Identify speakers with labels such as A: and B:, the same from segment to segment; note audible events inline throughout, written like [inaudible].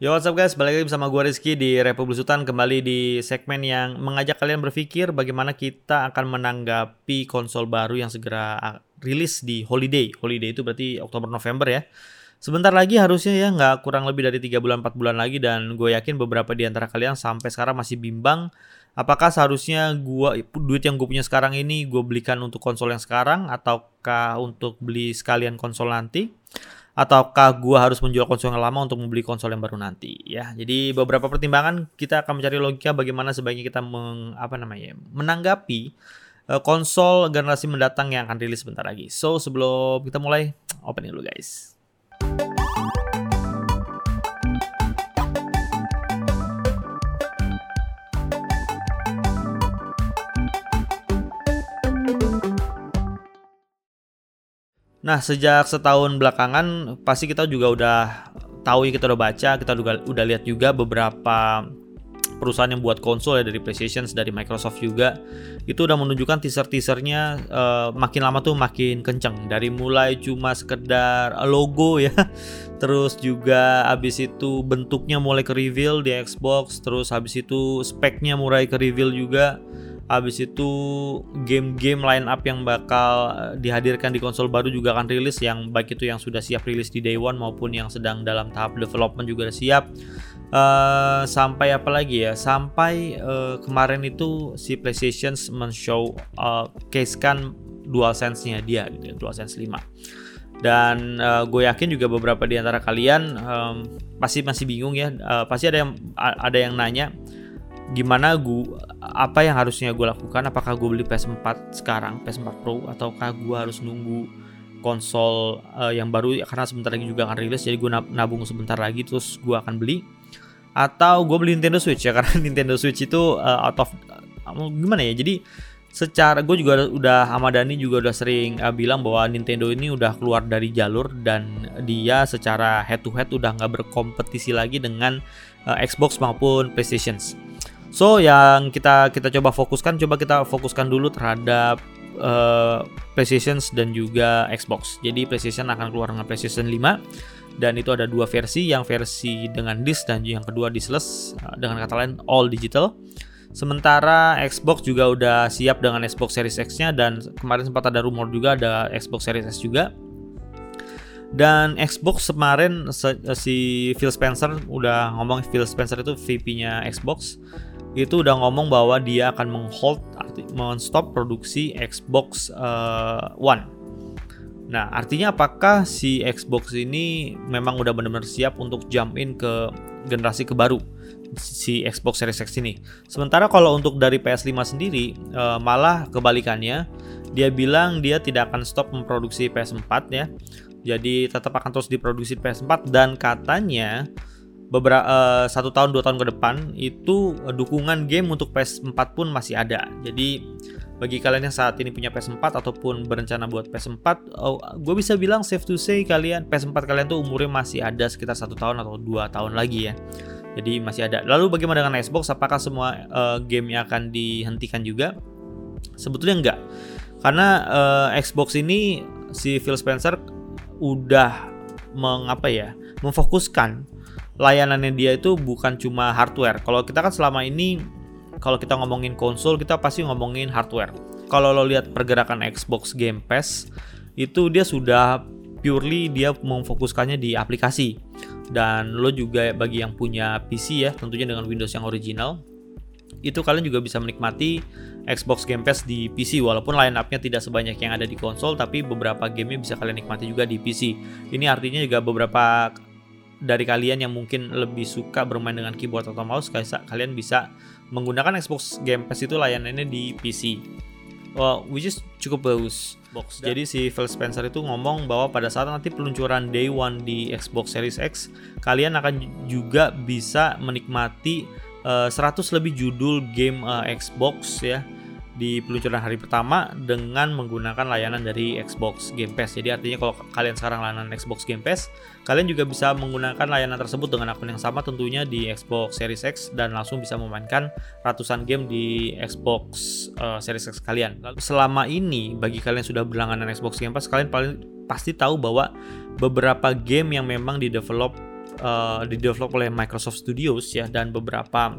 A: Yo what's up guys, balik lagi bersama gue Rizky di Republik Sultan Kembali di segmen yang mengajak kalian berpikir Bagaimana kita akan menanggapi konsol baru yang segera rilis di holiday. Holiday itu berarti Oktober-November ya. Sebentar lagi harusnya ya nggak kurang lebih dari 3 bulan 4 bulan lagi Dan gue yakin beberapa di antara kalian sampai sekarang masih bimbang Apakah seharusnya gua duit yang gue punya sekarang ini gue belikan untuk konsol yang sekarang Ataukah untuk beli sekalian konsol nanti ataukah gua harus menjual konsol yang lama untuk membeli konsol yang baru nanti ya. Jadi beberapa pertimbangan kita akan mencari logika bagaimana sebaiknya kita meng, apa namanya menanggapi uh, konsol generasi mendatang yang akan rilis sebentar lagi. So sebelum kita mulai opening dulu guys. Nah, sejak setahun belakangan pasti kita juga udah tahu kita udah baca, kita juga udah lihat juga beberapa perusahaan yang buat konsol ya dari PlayStation, dari Microsoft juga. Itu udah menunjukkan teaser-teasernya uh, makin lama tuh makin kenceng. Dari mulai cuma sekedar logo ya [laughs] terus juga habis itu bentuknya mulai ke reveal di Xbox terus habis itu speknya mulai ke reveal juga Habis itu game-game line up yang bakal eh, dihadirkan di konsol baru juga akan rilis yang baik itu yang sudah siap rilis di day one maupun yang sedang dalam tahap development juga siap. Uh, sampai apa lagi ya? Sampai uh, kemarin itu si PlayStation men-show uh, case kan DualSense-nya dia gitu ya, DualSense 5 dan uh, gue yakin juga beberapa di antara kalian um, pasti masih bingung ya uh, pasti ada yang ada yang nanya gimana gue apa yang harusnya gue lakukan? Apakah gue beli PS4 sekarang PS4 Pro ataukah gue harus nunggu konsol uh, yang baru? Karena sebentar lagi juga akan rilis jadi gue nabung sebentar lagi terus gue akan beli. Atau gue beli Nintendo Switch ya [laughs] karena Nintendo Switch itu uh, out of uh, gimana ya? Jadi secara gue juga udah sama Dani juga udah sering uh, bilang bahwa Nintendo ini udah keluar dari jalur dan dia secara head to head udah nggak berkompetisi lagi dengan uh, Xbox maupun PlayStation So yang kita kita coba fokuskan, coba kita fokuskan dulu terhadap uh, PlayStation dan juga Xbox. Jadi PlayStation akan keluar dengan PlayStation 5 dan itu ada dua versi, yang versi dengan disc dan yang kedua diskless uh, dengan kata lain all digital. Sementara Xbox juga udah siap dengan Xbox Series X-nya dan kemarin sempat ada rumor juga ada Xbox Series S juga. Dan Xbox kemarin si Phil Spencer udah ngomong Phil Spencer itu VP-nya Xbox itu udah ngomong bahwa dia akan menghold menstop produksi Xbox uh, One. Nah, artinya apakah si Xbox ini memang udah benar-benar siap untuk jump in ke generasi kebaru si Xbox Series X ini. Sementara kalau untuk dari PS5 sendiri uh, malah kebalikannya, dia bilang dia tidak akan stop memproduksi PS4 ya. Jadi tetap akan terus diproduksi PS4 dan katanya beberapa uh, satu tahun dua tahun ke depan itu uh, dukungan game untuk PS4 pun masih ada. Jadi bagi kalian yang saat ini punya PS4 ataupun berencana buat PS4, oh, gue bisa bilang safe to say kalian PS4 kalian tuh umurnya masih ada sekitar satu tahun atau dua tahun lagi ya. Jadi masih ada. Lalu bagaimana dengan Xbox? Apakah semua uh, game yang akan dihentikan juga? Sebetulnya enggak. Karena uh, Xbox ini si Phil Spencer udah mengapa ya? memfokuskan layanannya dia itu bukan cuma hardware. Kalau kita kan selama ini kalau kita ngomongin konsol kita pasti ngomongin hardware. Kalau lo lihat pergerakan Xbox Game Pass itu dia sudah purely dia memfokuskannya di aplikasi. Dan lo juga bagi yang punya PC ya, tentunya dengan Windows yang original, itu kalian juga bisa menikmati Xbox Game Pass di PC walaupun line up-nya tidak sebanyak yang ada di konsol tapi beberapa gamenya bisa kalian nikmati juga di PC. Ini artinya juga beberapa dari kalian yang mungkin lebih suka bermain dengan keyboard atau mouse kalian bisa menggunakan Xbox Game Pass itu layanannya di PC. Well, which is cukup bagus. Box. Jadi si Phil Spencer itu ngomong bahwa pada saat nanti peluncuran Day One di Xbox Series X, kalian akan juga bisa menikmati uh, eh, 100 lebih judul game uh, Xbox ya di peluncuran hari pertama dengan menggunakan layanan dari Xbox Game Pass. Jadi artinya kalau kalian sekarang layanan Xbox Game Pass, kalian juga bisa menggunakan layanan tersebut dengan akun yang sama tentunya di Xbox Series X dan langsung bisa memainkan ratusan game di Xbox uh, Series X kalian. Lalu selama ini bagi kalian yang sudah berlangganan Xbox Game Pass, kalian paling pasti tahu bahwa beberapa game yang memang di develop uh, di develop oleh Microsoft Studios ya dan beberapa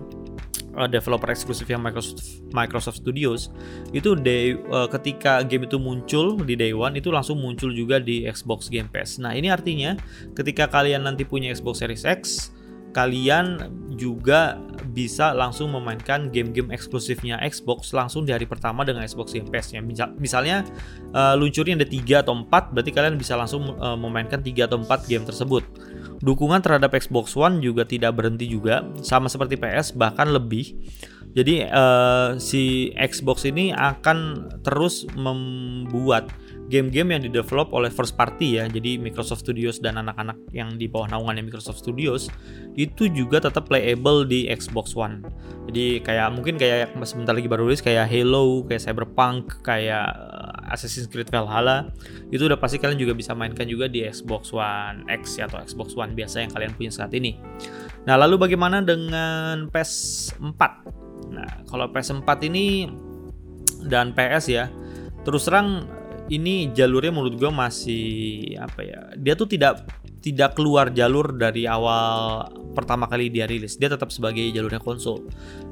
A: uh, developer eksklusif yang Microsoft Microsoft Studios itu day, uh, ketika game itu muncul di day one itu langsung muncul juga di Xbox Game Pass. Nah ini artinya ketika kalian nanti punya Xbox Series X kalian juga bisa langsung memainkan game-game eksklusifnya Xbox langsung di hari pertama dengan Xbox Game Pass. Ya, misal, misalnya uh, luncurnya ada 3 atau 4, berarti kalian bisa langsung uh, memainkan 3 atau 4 game tersebut. Dukungan terhadap Xbox One juga tidak berhenti juga, sama seperti PS bahkan lebih. Jadi uh, si Xbox ini akan terus membuat game-game yang didevelop oleh first party ya, jadi Microsoft Studios dan anak-anak yang di bawah naungannya Microsoft Studios itu juga tetap playable di Xbox One. Jadi kayak mungkin kayak sebentar lagi baru rilis kayak Halo, kayak Cyberpunk, kayak eh, Assassin's Creed Valhalla itu udah pasti kalian juga bisa mainkan juga di Xbox One X ya, atau Xbox One biasa yang kalian punya saat ini. Nah, lalu bagaimana dengan PS4? Nah, kalau PS4 ini dan PS ya, terus terang ini jalurnya menurut gue masih apa ya dia tuh tidak tidak keluar jalur dari awal pertama kali dia rilis. Dia tetap sebagai jalurnya konsol.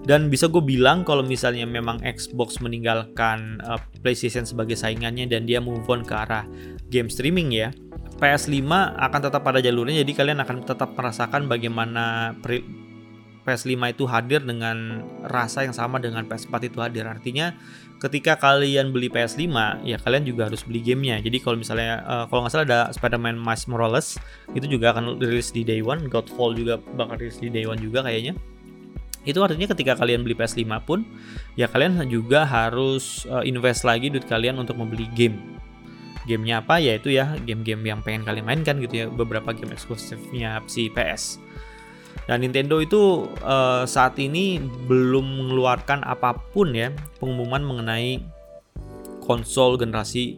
A: Dan bisa gue bilang kalau misalnya memang Xbox meninggalkan uh, PlayStation sebagai saingannya dan dia move on ke arah game streaming ya PS5 akan tetap pada jalurnya. Jadi kalian akan tetap merasakan bagaimana PS5 itu hadir dengan rasa yang sama dengan PS4 itu hadir. Artinya ketika kalian beli PS5 ya kalian juga harus beli gamenya. Jadi kalau misalnya uh, kalau nggak salah ada Spider-Man Miles Morales itu juga akan rilis di day one. Godfall juga bakal rilis di day one juga kayaknya. Itu artinya ketika kalian beli PS5 pun ya kalian juga harus uh, invest lagi duit kalian untuk membeli game. Gamenya apa? Yaitu ya game-game yang pengen kalian mainkan gitu ya. Beberapa game eksklusifnya si PS dan Nintendo itu uh, saat ini belum mengeluarkan apa pun ya pengumuman mengenai konsol generasi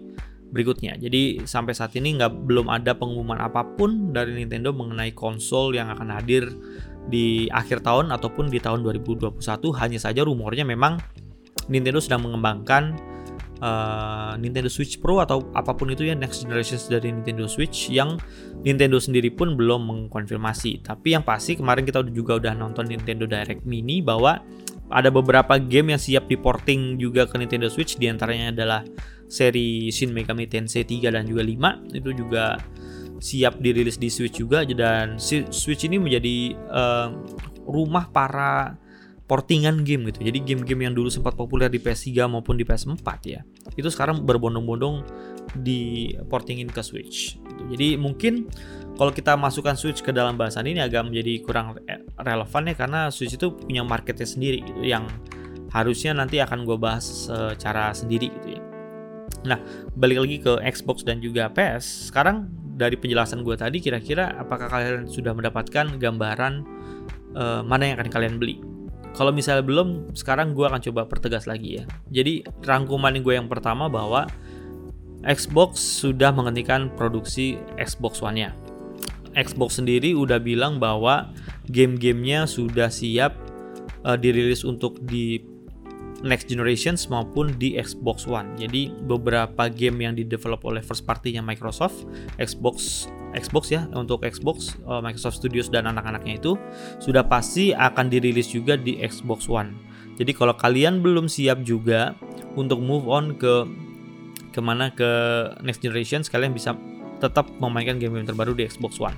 A: berikutnya. Jadi sampai saat ini nggak belum ada pengumuman apa pun dari Nintendo mengenai konsol yang akan hadir di akhir tahun ataupun di tahun 2021. Hanya saja rumornya memang Nintendo sedang mengembangkan uh, Nintendo Switch Pro atau apa pun itu ya next generation dari Nintendo Switch yang Nintendo sendiri pun belum mengkonfirmasi. Tapi yang pasti kemarin kita juga udah nonton Nintendo Direct Mini bahwa ada beberapa game yang siap diporting juga ke Nintendo Switch. Di antaranya adalah seri Shin Megami Tensei 3 dan juga 5 itu juga siap dirilis di Switch juga. Dan Switch ini menjadi uh, rumah para portingan game gitu. Jadi game-game yang dulu sempat populer di PS3 maupun di PS4 ya, itu sekarang berbondong-bondong di portingin ke Switch. Gitu. Jadi mungkin kalau kita masukkan Switch ke dalam bahasan ini agak menjadi kurang relevan ya karena Switch itu punya marketnya sendiri gitu yang harusnya nanti akan gue bahas secara sendiri gitu ya. Nah, balik lagi ke Xbox dan juga PS. Sekarang dari penjelasan gue tadi, kira-kira apakah kalian sudah mendapatkan gambaran uh, mana yang akan kalian beli? Kalau misalnya belum, sekarang gue akan coba pertegas lagi ya. Jadi rangkuman gue yang pertama bahwa Xbox sudah menghentikan produksi Xbox One-nya. Xbox sendiri udah bilang bahwa game-gamenya sudah siap uh, dirilis untuk di next generations maupun di Xbox One. Jadi beberapa game yang didevelop oleh first party-nya Microsoft, Xbox Xbox ya untuk Xbox uh, Microsoft Studios dan anak-anaknya itu sudah pasti akan dirilis juga di Xbox One. Jadi kalau kalian belum siap juga untuk move on ke ke mana ke next generation, kalian bisa tetap memainkan game-game terbaru di Xbox One.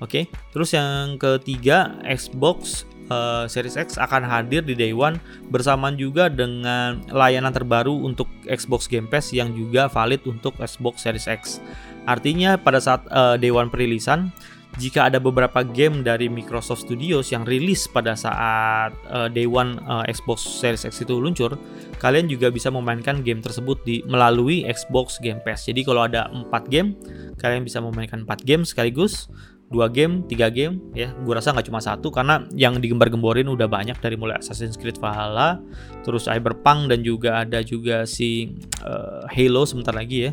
A: Oke, okay? terus yang ketiga Xbox uh, Series X akan hadir di Day One bersamaan juga dengan layanan terbaru untuk Xbox Game Pass yang juga valid untuk Xbox Series X. Artinya pada saat uh, Day One perilisan, jika ada beberapa game dari Microsoft Studios yang rilis pada saat uh, Day One uh, Xbox Series X itu luncur, kalian juga bisa memainkan game tersebut di melalui Xbox Game Pass. Jadi kalau ada 4 game, kalian bisa memainkan 4 game sekaligus dua game, tiga game ya. Gue rasa nggak cuma satu karena yang digembar-gemborin udah banyak dari mulai Assassin's Creed Valhalla, terus Cyberpunk dan juga ada juga si uh, Halo sebentar lagi ya.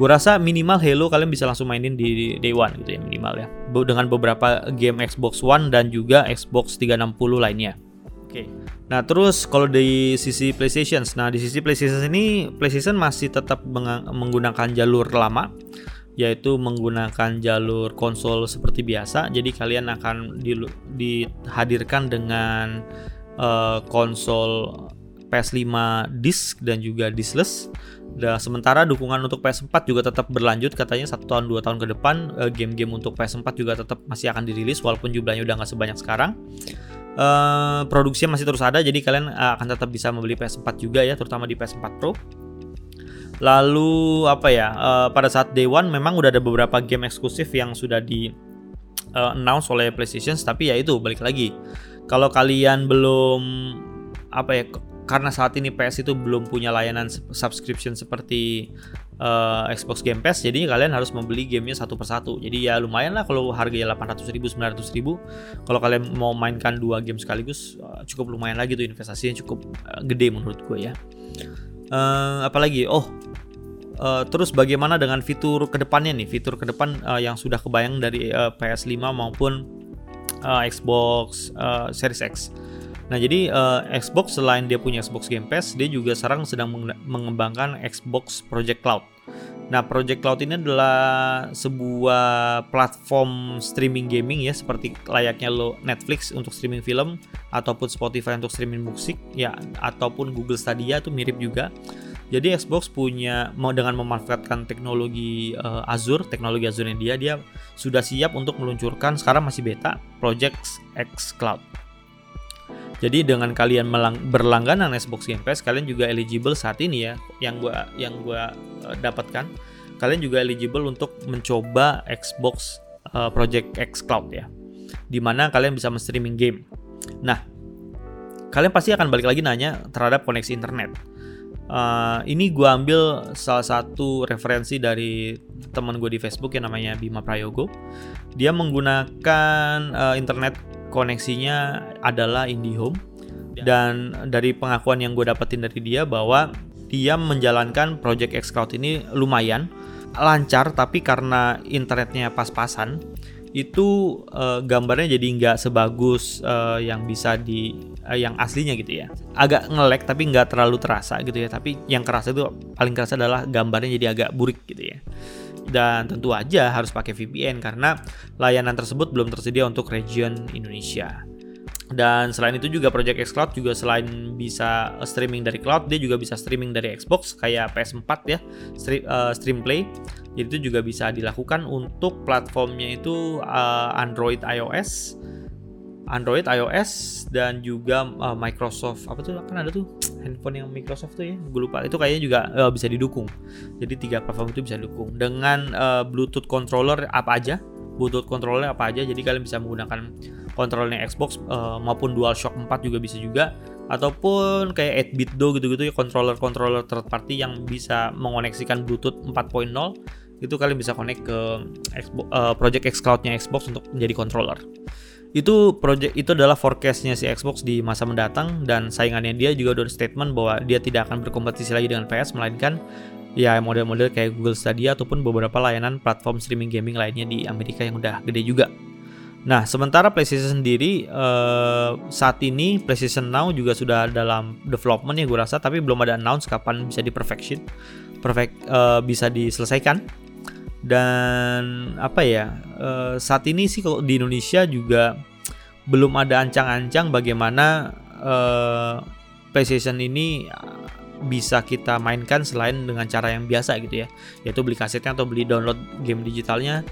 A: Gue rasa minimal Halo kalian bisa langsung mainin di Day One gitu ya minimal ya. Dengan beberapa game Xbox One dan juga Xbox 360 lainnya. Oke. Okay. Nah, terus kalau di sisi PlayStation, nah di sisi PlayStation ini PlayStation masih tetap menggunakan jalur lama yaitu menggunakan jalur konsol seperti biasa. Jadi kalian akan di, dihadirkan dengan uh, konsol PS5 disc dan juga diskless. Dan sementara dukungan untuk PS4 juga tetap berlanjut katanya satu tahun dua tahun ke depan uh, game-game untuk PS4 juga tetap masih akan dirilis walaupun jumlahnya udah nggak sebanyak sekarang. Uh, produksinya masih terus ada jadi kalian akan tetap bisa membeli PS4 juga ya terutama di PS4 Pro. Lalu apa ya? Uh, pada saat day one memang udah ada beberapa game eksklusif yang sudah di uh, announce oleh PlayStation, tapi ya itu balik lagi. Kalau kalian belum apa ya? Karena saat ini PS itu belum punya layanan subscription seperti uh, Xbox Game Pass, jadi kalian harus membeli gamenya satu persatu. Jadi ya lumayan lah kalau harganya 800 ribu, 900 ribu. Kalau kalian mau mainkan dua game sekaligus, uh, cukup lumayan lagi tuh investasinya cukup gede menurut gue ya. Uh, apalagi, oh Uh, terus bagaimana dengan fitur ke depannya nih? Fitur ke depan uh, yang sudah kebayang dari uh, PS5 maupun uh, Xbox uh, Series X. Nah, jadi uh, Xbox selain dia punya Xbox Game Pass, dia juga sekarang sedang mengembangkan Xbox Project Cloud. Nah, Project Cloud ini adalah sebuah platform streaming gaming ya, seperti layaknya lo Netflix untuk streaming film ataupun Spotify untuk streaming musik ya, ataupun Google Stadia itu mirip juga jadi Xbox punya mau dengan memanfaatkan teknologi uh, Azure, teknologi Azure dia dia sudah siap untuk meluncurkan sekarang masih beta Project X Cloud. Jadi dengan kalian berlangganan Xbox Game Pass, kalian juga eligible saat ini ya, yang gua yang gua uh, dapatkan, kalian juga eligible untuk mencoba Xbox uh, Project X Cloud ya, di mana kalian bisa men-streaming game. Nah, kalian pasti akan balik lagi nanya terhadap koneksi internet Uh, ini gue ambil salah satu referensi dari teman gue di Facebook yang namanya Bima Prayogo. Dia menggunakan uh, internet koneksinya adalah IndiHome ya. dan dari pengakuan yang gue dapetin dari dia bahwa dia menjalankan Project X Cloud ini lumayan lancar tapi karena internetnya pas-pasan itu uh, gambarnya jadi nggak sebagus uh, yang bisa di uh, yang aslinya gitu ya. Agak ngelek tapi nggak terlalu terasa gitu ya. Tapi yang kerasa itu paling kerasa adalah gambarnya jadi agak burik gitu ya. Dan tentu aja harus pakai VPN karena layanan tersebut belum tersedia untuk region Indonesia dan selain itu juga Project X Cloud juga selain bisa streaming dari cloud, dia juga bisa streaming dari Xbox kayak PS4 ya, stream, uh, stream play. Jadi itu juga bisa dilakukan untuk platformnya itu uh, Android iOS, Android iOS dan juga Microsoft apa tuh kan ada tuh handphone yang Microsoft tuh ya, gue lupa itu kayaknya juga bisa didukung. Jadi tiga platform itu bisa didukung dengan Bluetooth controller apa aja Bluetooth controller apa aja. Jadi kalian bisa menggunakan kontrolnya Xbox uh, maupun DualShock 4 juga bisa juga. Ataupun kayak 8-bit do gitu-gitu ya controller-controller third party yang bisa mengoneksikan Bluetooth 4.0 itu kalian bisa connect ke Xbox, uh, Project X Cloud-nya Xbox untuk menjadi controller. Itu project itu adalah forecastnya si Xbox di masa mendatang. Dan saingannya dia juga udah statement bahwa dia tidak akan berkompetisi lagi dengan PS melainkan ya model-model kayak Google Stadia ataupun beberapa layanan platform streaming gaming lainnya di Amerika yang udah gede juga. Nah, sementara PlayStation sendiri uh, saat ini PlayStation Now juga sudah dalam development ya gue rasa, tapi belum ada announce kapan bisa di perfection, perfect uh, bisa diselesaikan. Dan apa ya, uh, saat ini sih kalau di Indonesia juga belum ada ancang-ancang bagaimana uh, PlayStation ini bisa kita mainkan selain dengan cara yang biasa gitu ya. Yaitu beli kasetnya atau beli download game digitalnya.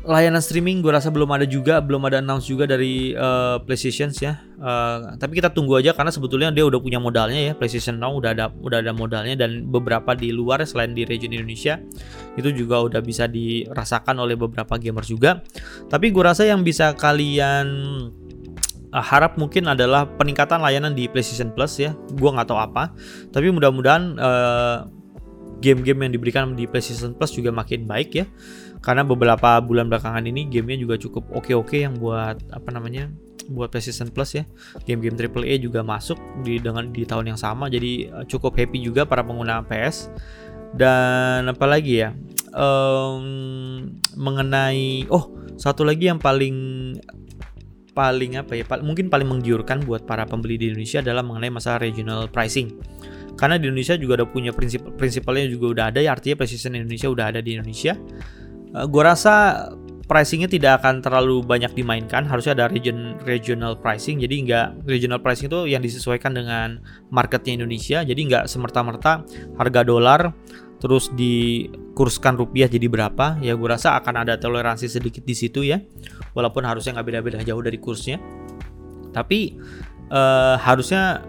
A: Layanan streaming gue rasa belum ada juga belum ada announce juga dari uh, PlayStation ya. Uh, tapi kita tunggu aja karena sebetulnya dia udah punya modalnya ya. PlayStation Now udah ada udah ada modalnya dan beberapa di luar selain di region Indonesia itu juga udah bisa dirasakan oleh beberapa gamer juga. Tapi gue rasa yang bisa kalian uh, harap mungkin adalah peningkatan layanan di PlayStation Plus ya. Gua nggak tahu apa, tapi mudah-mudahan uh, game-game yang diberikan di PlayStation Plus juga makin baik ya. Karena beberapa bulan belakangan ini gamenya juga cukup oke-oke yang buat apa namanya buat PlayStation Plus ya. Game-game AAA juga masuk di dengan di tahun yang sama, jadi uh, cukup happy juga para pengguna PS. Dan apalagi ya, um, mengenai oh satu lagi yang paling paling apa ya mungkin paling menggiurkan buat para pembeli di Indonesia adalah mengenai masalah regional pricing. Karena di Indonesia juga udah punya prinsip prinsipalnya juga udah ada ya artinya PlayStation Indonesia udah ada di Indonesia. Uh, gue rasa pricingnya tidak akan terlalu banyak dimainkan harusnya ada region regional pricing. Jadi nggak regional pricing itu yang disesuaikan dengan marketnya Indonesia. Jadi nggak semerta-merta harga dolar terus dikurskan rupiah jadi berapa ya gue rasa akan ada toleransi sedikit di situ ya. Walaupun harusnya nggak beda-beda jauh dari kursnya. Tapi uh, harusnya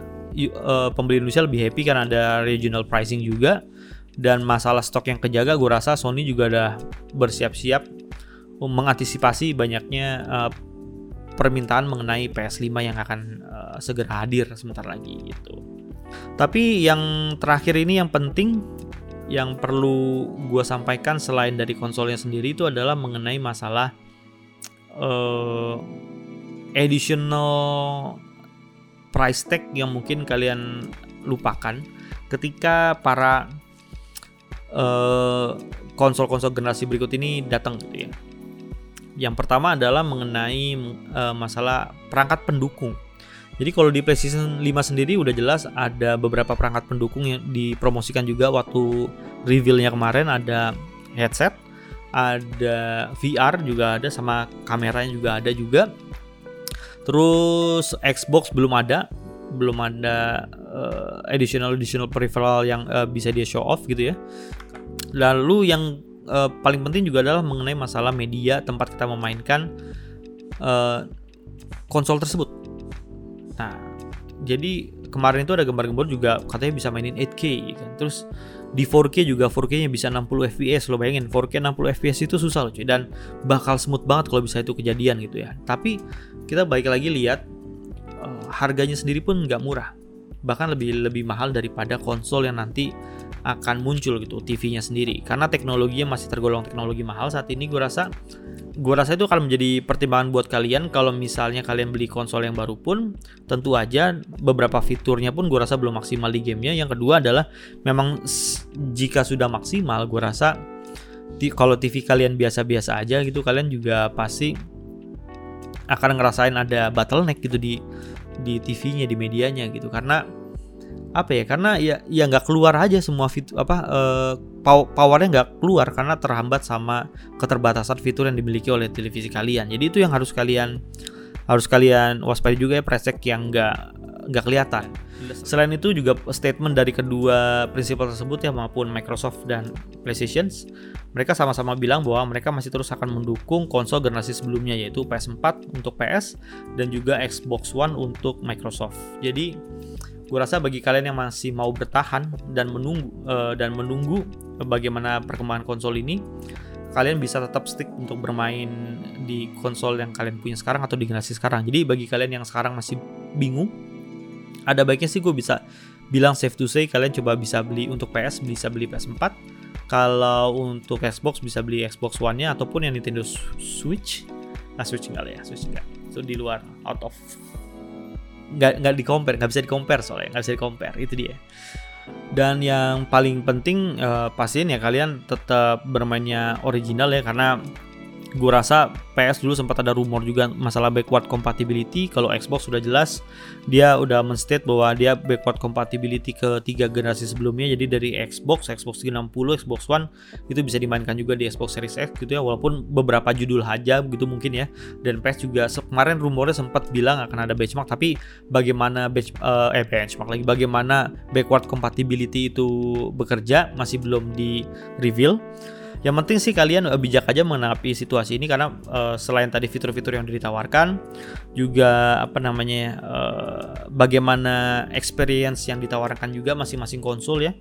A: uh, pembeli Indonesia lebih happy karena ada regional pricing juga. Dan masalah stok yang kejaga gue rasa Sony juga udah bersiap-siap mengantisipasi banyaknya uh, permintaan mengenai PS5 yang akan uh, segera hadir sebentar lagi gitu. Tapi yang terakhir ini yang penting yang perlu gue sampaikan selain dari konsolnya sendiri itu adalah mengenai masalah uh, additional price tag yang mungkin kalian lupakan ketika para konsol konsol-konsol generasi berikut ini datang gitu ya. Yang pertama adalah mengenai uh, masalah perangkat pendukung. Jadi kalau di PlayStation 5 sendiri udah jelas ada beberapa perangkat pendukung yang dipromosikan juga waktu reveal-nya kemarin ada headset, ada VR juga ada sama kameranya juga ada juga Terus Xbox belum ada, belum ada uh, additional additional peripheral yang uh, bisa dia show off gitu ya. Lalu yang uh, paling penting juga adalah mengenai masalah media tempat kita memainkan uh, konsol tersebut. Nah, jadi kemarin itu ada gambar-gambar juga katanya bisa mainin 8K ya kan. Terus di 4K juga 4K-nya bisa 60 fps lo bayangin 4K 60 fps itu susah loh cuy dan bakal smooth banget kalau bisa itu kejadian gitu ya. Tapi kita baik lagi lihat uh, harganya sendiri pun nggak murah. Bahkan lebih lebih mahal daripada konsol yang nanti akan muncul gitu TV-nya sendiri. Karena teknologinya masih tergolong teknologi mahal saat ini gue rasa gue rasa itu akan menjadi pertimbangan buat kalian. Kalau misalnya kalian beli konsol yang baru pun tentu aja beberapa fiturnya pun gue rasa belum maksimal di gamenya. Yang kedua adalah memang jika sudah maksimal gue rasa kalau TV kalian biasa-biasa aja gitu kalian juga pasti akan ngerasain ada bottleneck gitu di di TV-nya di medianya gitu. Karena apa ya karena ya ya nggak keluar aja semua fitur apa uh, powernya nggak keluar karena terhambat sama keterbatasan fitur yang dimiliki oleh televisi kalian. Jadi itu yang harus kalian harus kalian waspada juga ya presek yang nggak nggak kelihatan. Selain itu juga statement dari kedua prinsipal tersebut ya maupun Microsoft dan PlayStation mereka sama-sama bilang bahwa mereka masih terus akan mendukung konsol generasi sebelumnya yaitu PS4 untuk PS dan juga Xbox One untuk Microsoft. Jadi gue rasa bagi kalian yang masih mau bertahan dan menunggu uh, dan menunggu bagaimana perkembangan konsol ini kalian bisa tetap stick untuk bermain di konsol yang kalian punya sekarang atau di generasi sekarang. Jadi bagi kalian yang sekarang masih bingung ada baiknya sih gue bisa bilang safe to say kalian coba bisa beli untuk PS bisa beli PS4 kalau untuk Xbox bisa beli Xbox One-nya ataupun yang Nintendo Switch. Nah Switch enggak lah ya Switch enggak. Itu di luar out of nggak nggak di compare nggak bisa di compare soalnya nggak bisa di compare itu dia. Dan yang paling penting uh, pastiin ya kalian tetap bermainnya original ya karena gue rasa PS dulu sempat ada rumor juga masalah backward compatibility. Kalau Xbox sudah jelas dia udah menstate bahwa dia backward compatibility ke tiga generasi sebelumnya. Jadi dari Xbox Xbox 360 Xbox One itu bisa dimainkan juga di Xbox Series X gitu ya. Walaupun beberapa judul aja begitu mungkin ya. Dan PS juga kemarin rumornya sempat bilang akan ada benchmark. Tapi bagaimana bench, uh, eh benchmark lagi? Bagaimana backward compatibility itu bekerja masih belum di reveal yang penting sih kalian eh, bijak aja menanggapi situasi ini karena uh, selain tadi fitur-fitur yang ditawarkan, juga apa namanya uh, bagaimana experience yang ditawarkan juga masing-masing konsol ya.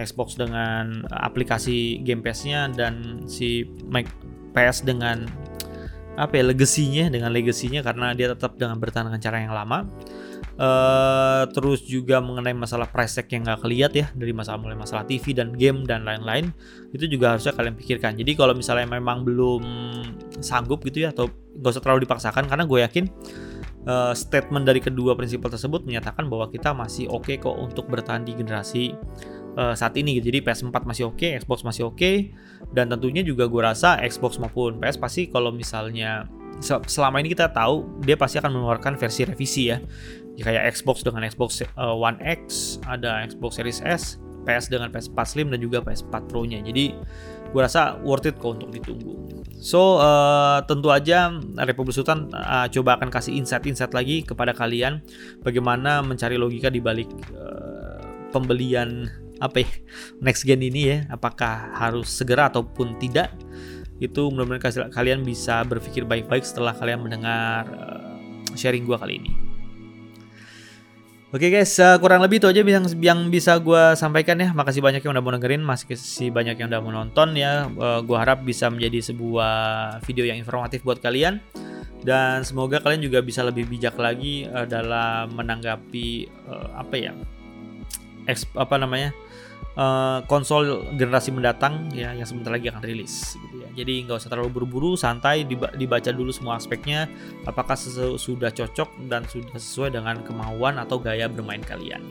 A: Xbox dengan aplikasi Game Pass-nya dan si Mac PS dengan apa ya legasinya dengan legasinya karena dia tetap dengan bertahan dengan cara yang lama Uh, terus juga mengenai masalah price tag yang nggak keliat ya dari masalah mulai masalah TV dan game dan lain-lain itu juga harusnya kalian pikirkan. Jadi kalau misalnya memang belum sanggup gitu ya atau nggak usah terlalu dipaksakan karena gue yakin uh, statement dari kedua prinsipal tersebut menyatakan bahwa kita masih oke okay kok untuk bertahan di generasi uh, saat ini gitu. Jadi PS4 masih oke, okay, Xbox masih oke okay, dan tentunya juga gue rasa Xbox maupun PS pasti kalau misalnya selama ini kita tahu dia pasti akan mengeluarkan versi revisi ya ya kayak Xbox dengan Xbox uh, One X, ada Xbox Series S, PS dengan PS4 Slim dan juga PS4 Pro-nya. Jadi gue rasa worth it kok untuk ditunggu. So uh, tentu aja Republik Sultan uh, coba akan kasih insight-insight lagi kepada kalian bagaimana mencari logika di balik uh, pembelian apa ya next gen ini ya apakah harus segera ataupun tidak itu mudah-mudahan kalian bisa berpikir baik-baik setelah kalian mendengar uh, sharing gue kali ini Oke okay guys, uh, kurang lebih itu aja yang, yang bisa gue sampaikan ya. Makasih banyak yang udah mau dengerin, masih banyak yang udah mau nonton ya. Uh, eh, gue harap bisa menjadi sebuah video yang informatif buat kalian. Dan semoga kalian juga bisa lebih bijak lagi uh, dalam menanggapi uh, apa ya, eksp, apa namanya, uh, konsol generasi mendatang ya yang sebentar lagi akan rilis gitu ya. Jadi nggak usah terlalu buru-buru, santai dibaca dulu semua aspeknya apakah sudah cocok dan sudah sesuai dengan kemauan atau gaya bermain kalian.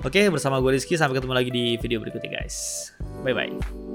A: Oke, bersama gue Rizky sampai ketemu lagi di video berikutnya guys. Bye bye.